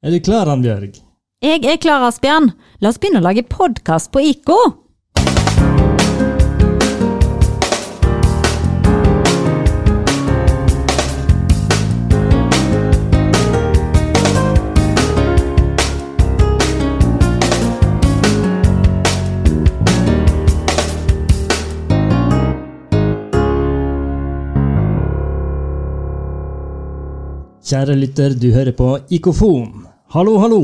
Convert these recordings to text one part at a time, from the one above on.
Er du klar, Ann Bjørg? Jeg er klar, Asbjørn. La oss begynne å lage podkast på IK. Kjære lytter, du hører på Ikofon. Hallo, hallo!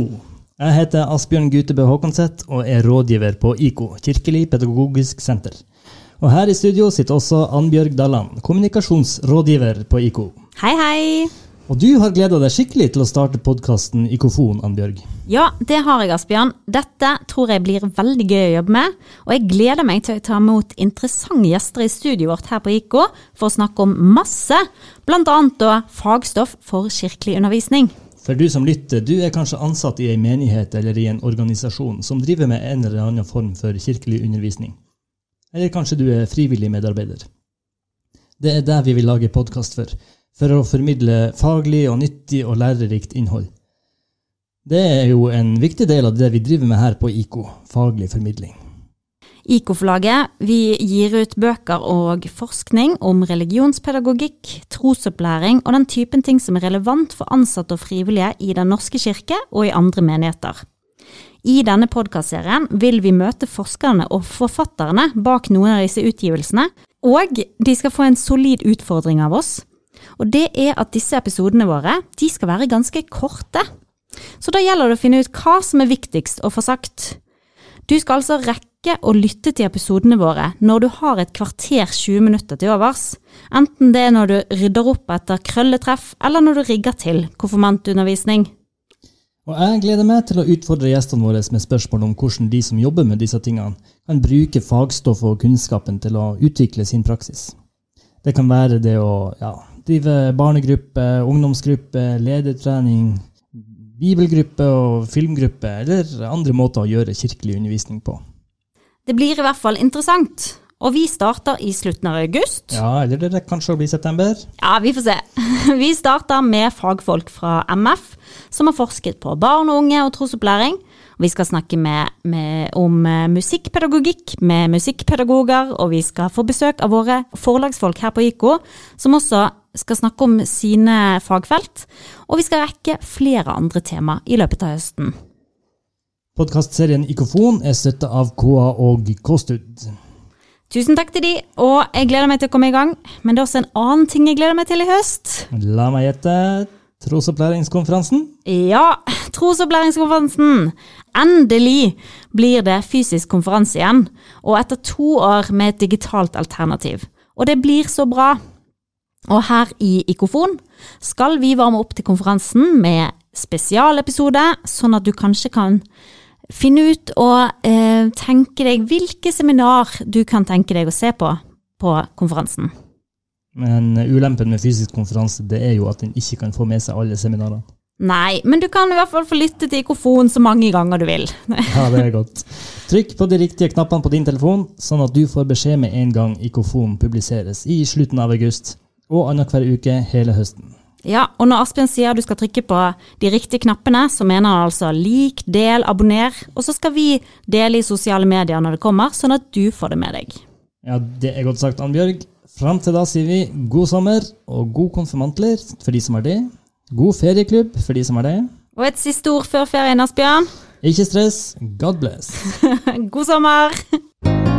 Jeg heter Asbjørn Gutebø Håkonseth og er rådgiver på IKO, Kirkelig pedagogisk senter. Og her i studio sitter også Annbjørg Dalland, kommunikasjonsrådgiver på IKO. Hei, hei. Og du har gleda deg skikkelig til å starte podkasten Ikofon, Annbjørg. Ja, det har jeg, Asbjørn. Dette tror jeg blir veldig gøy å jobbe med. Og jeg gleder meg til å ta imot interessante gjester i studioet vårt her på IK for å snakke om masse, bl.a. da fagstoff for kirkelig undervisning. For du som lytter, du er kanskje ansatt i en menighet eller i en organisasjon som driver med en eller annen form for kirkelig undervisning. Eller kanskje du er frivillig medarbeider. Det er det vi vil lage podkast for, for å formidle faglig og nyttig og lærerikt innhold. Det er jo en viktig del av det vi driver med her på IKO, faglig formidling. IKO-forlaget vi gir ut bøker og forskning om religionspedagogikk, trosopplæring og den typen ting som er relevant for ansatte og frivillige i Den norske kirke og i andre menigheter. I denne podkastserien vil vi møte forskerne og forfatterne bak noen av disse utgivelsene, og de skal få en solid utfordring av oss. Og det er at disse episodene våre de skal være ganske korte. Så da gjelder det å finne ut hva som er viktigst å få sagt. Du skal altså rekke å lytte til episodene våre når du har et kvarter 20 minutter til overs, enten det er når du rydder opp etter krølletreff, eller når du rigger til konfirmantundervisning. Og jeg gleder meg til å utfordre gjestene våre med spørsmål om hvordan de som jobber med disse tingene, kan bruke fagstoff og kunnskapen til å utvikle sin praksis. Det kan være det å ja, drive barnegruppe, ungdomsgruppe, ledertrening, bibelgruppe og filmgruppe, eller andre måter å gjøre kirkelig undervisning på. Det blir i hvert fall interessant. Og vi starter i slutten av august. Ja, eller det kanskje blir september. Ja, vi får se. Vi starter med fagfolk fra MF, som har forsket på barn og unge og trosopplæring. Vi skal snakke med, med, om eh, musikkpedagogikk med musikkpedagoger, og vi skal få besøk av våre forlagsfolk her på IKO, som også skal snakke om sine fagfelt. Og vi skal rekke flere andre tema i løpet av høsten. Podkastserien Ikofon er støtta av KA og K-Stud. Tusen takk til de, og jeg gleder meg til å komme i gang. Men det er også en annen ting jeg gleder meg til i høst. La meg gjette trosopplæringskonferansen? Ja, trosopplæringskonferansen. Endelig blir det fysisk konferanse igjen, og etter to år med et digitalt alternativ. Og det blir så bra. Og her i Ikofon skal vi varme opp til konferansen med spesialepisode, sånn at du kanskje kan finne ut og eh, tenke deg hvilke seminar du kan tenke deg å se på på konferansen. Men ulempen med fysisk konferanse det er jo at en ikke kan få med seg alle seminarene. Nei, men du kan i hvert fall få lytte til Ikofon så mange ganger du vil. ja, det er godt. Trykk på de riktige knappene på din telefon, sånn at du får beskjed med en gang Ikofon publiseres i slutten av august, og annenhver uke hele høsten. Ja, og når Asbjørn sier du skal trykke på de riktige knappene, så mener han altså lik, del, abonner, og så skal vi dele i sosiale medier når det kommer, sånn at du får det med deg. Ja, det er godt sagt, Annbjørg. Fram til da sier vi god sommer og god konfirmantler for de som har det. God ferieklubb for de som har det. Og et siste ord før ferien, Asbjørn. Ikke stress. God bless. god sommer.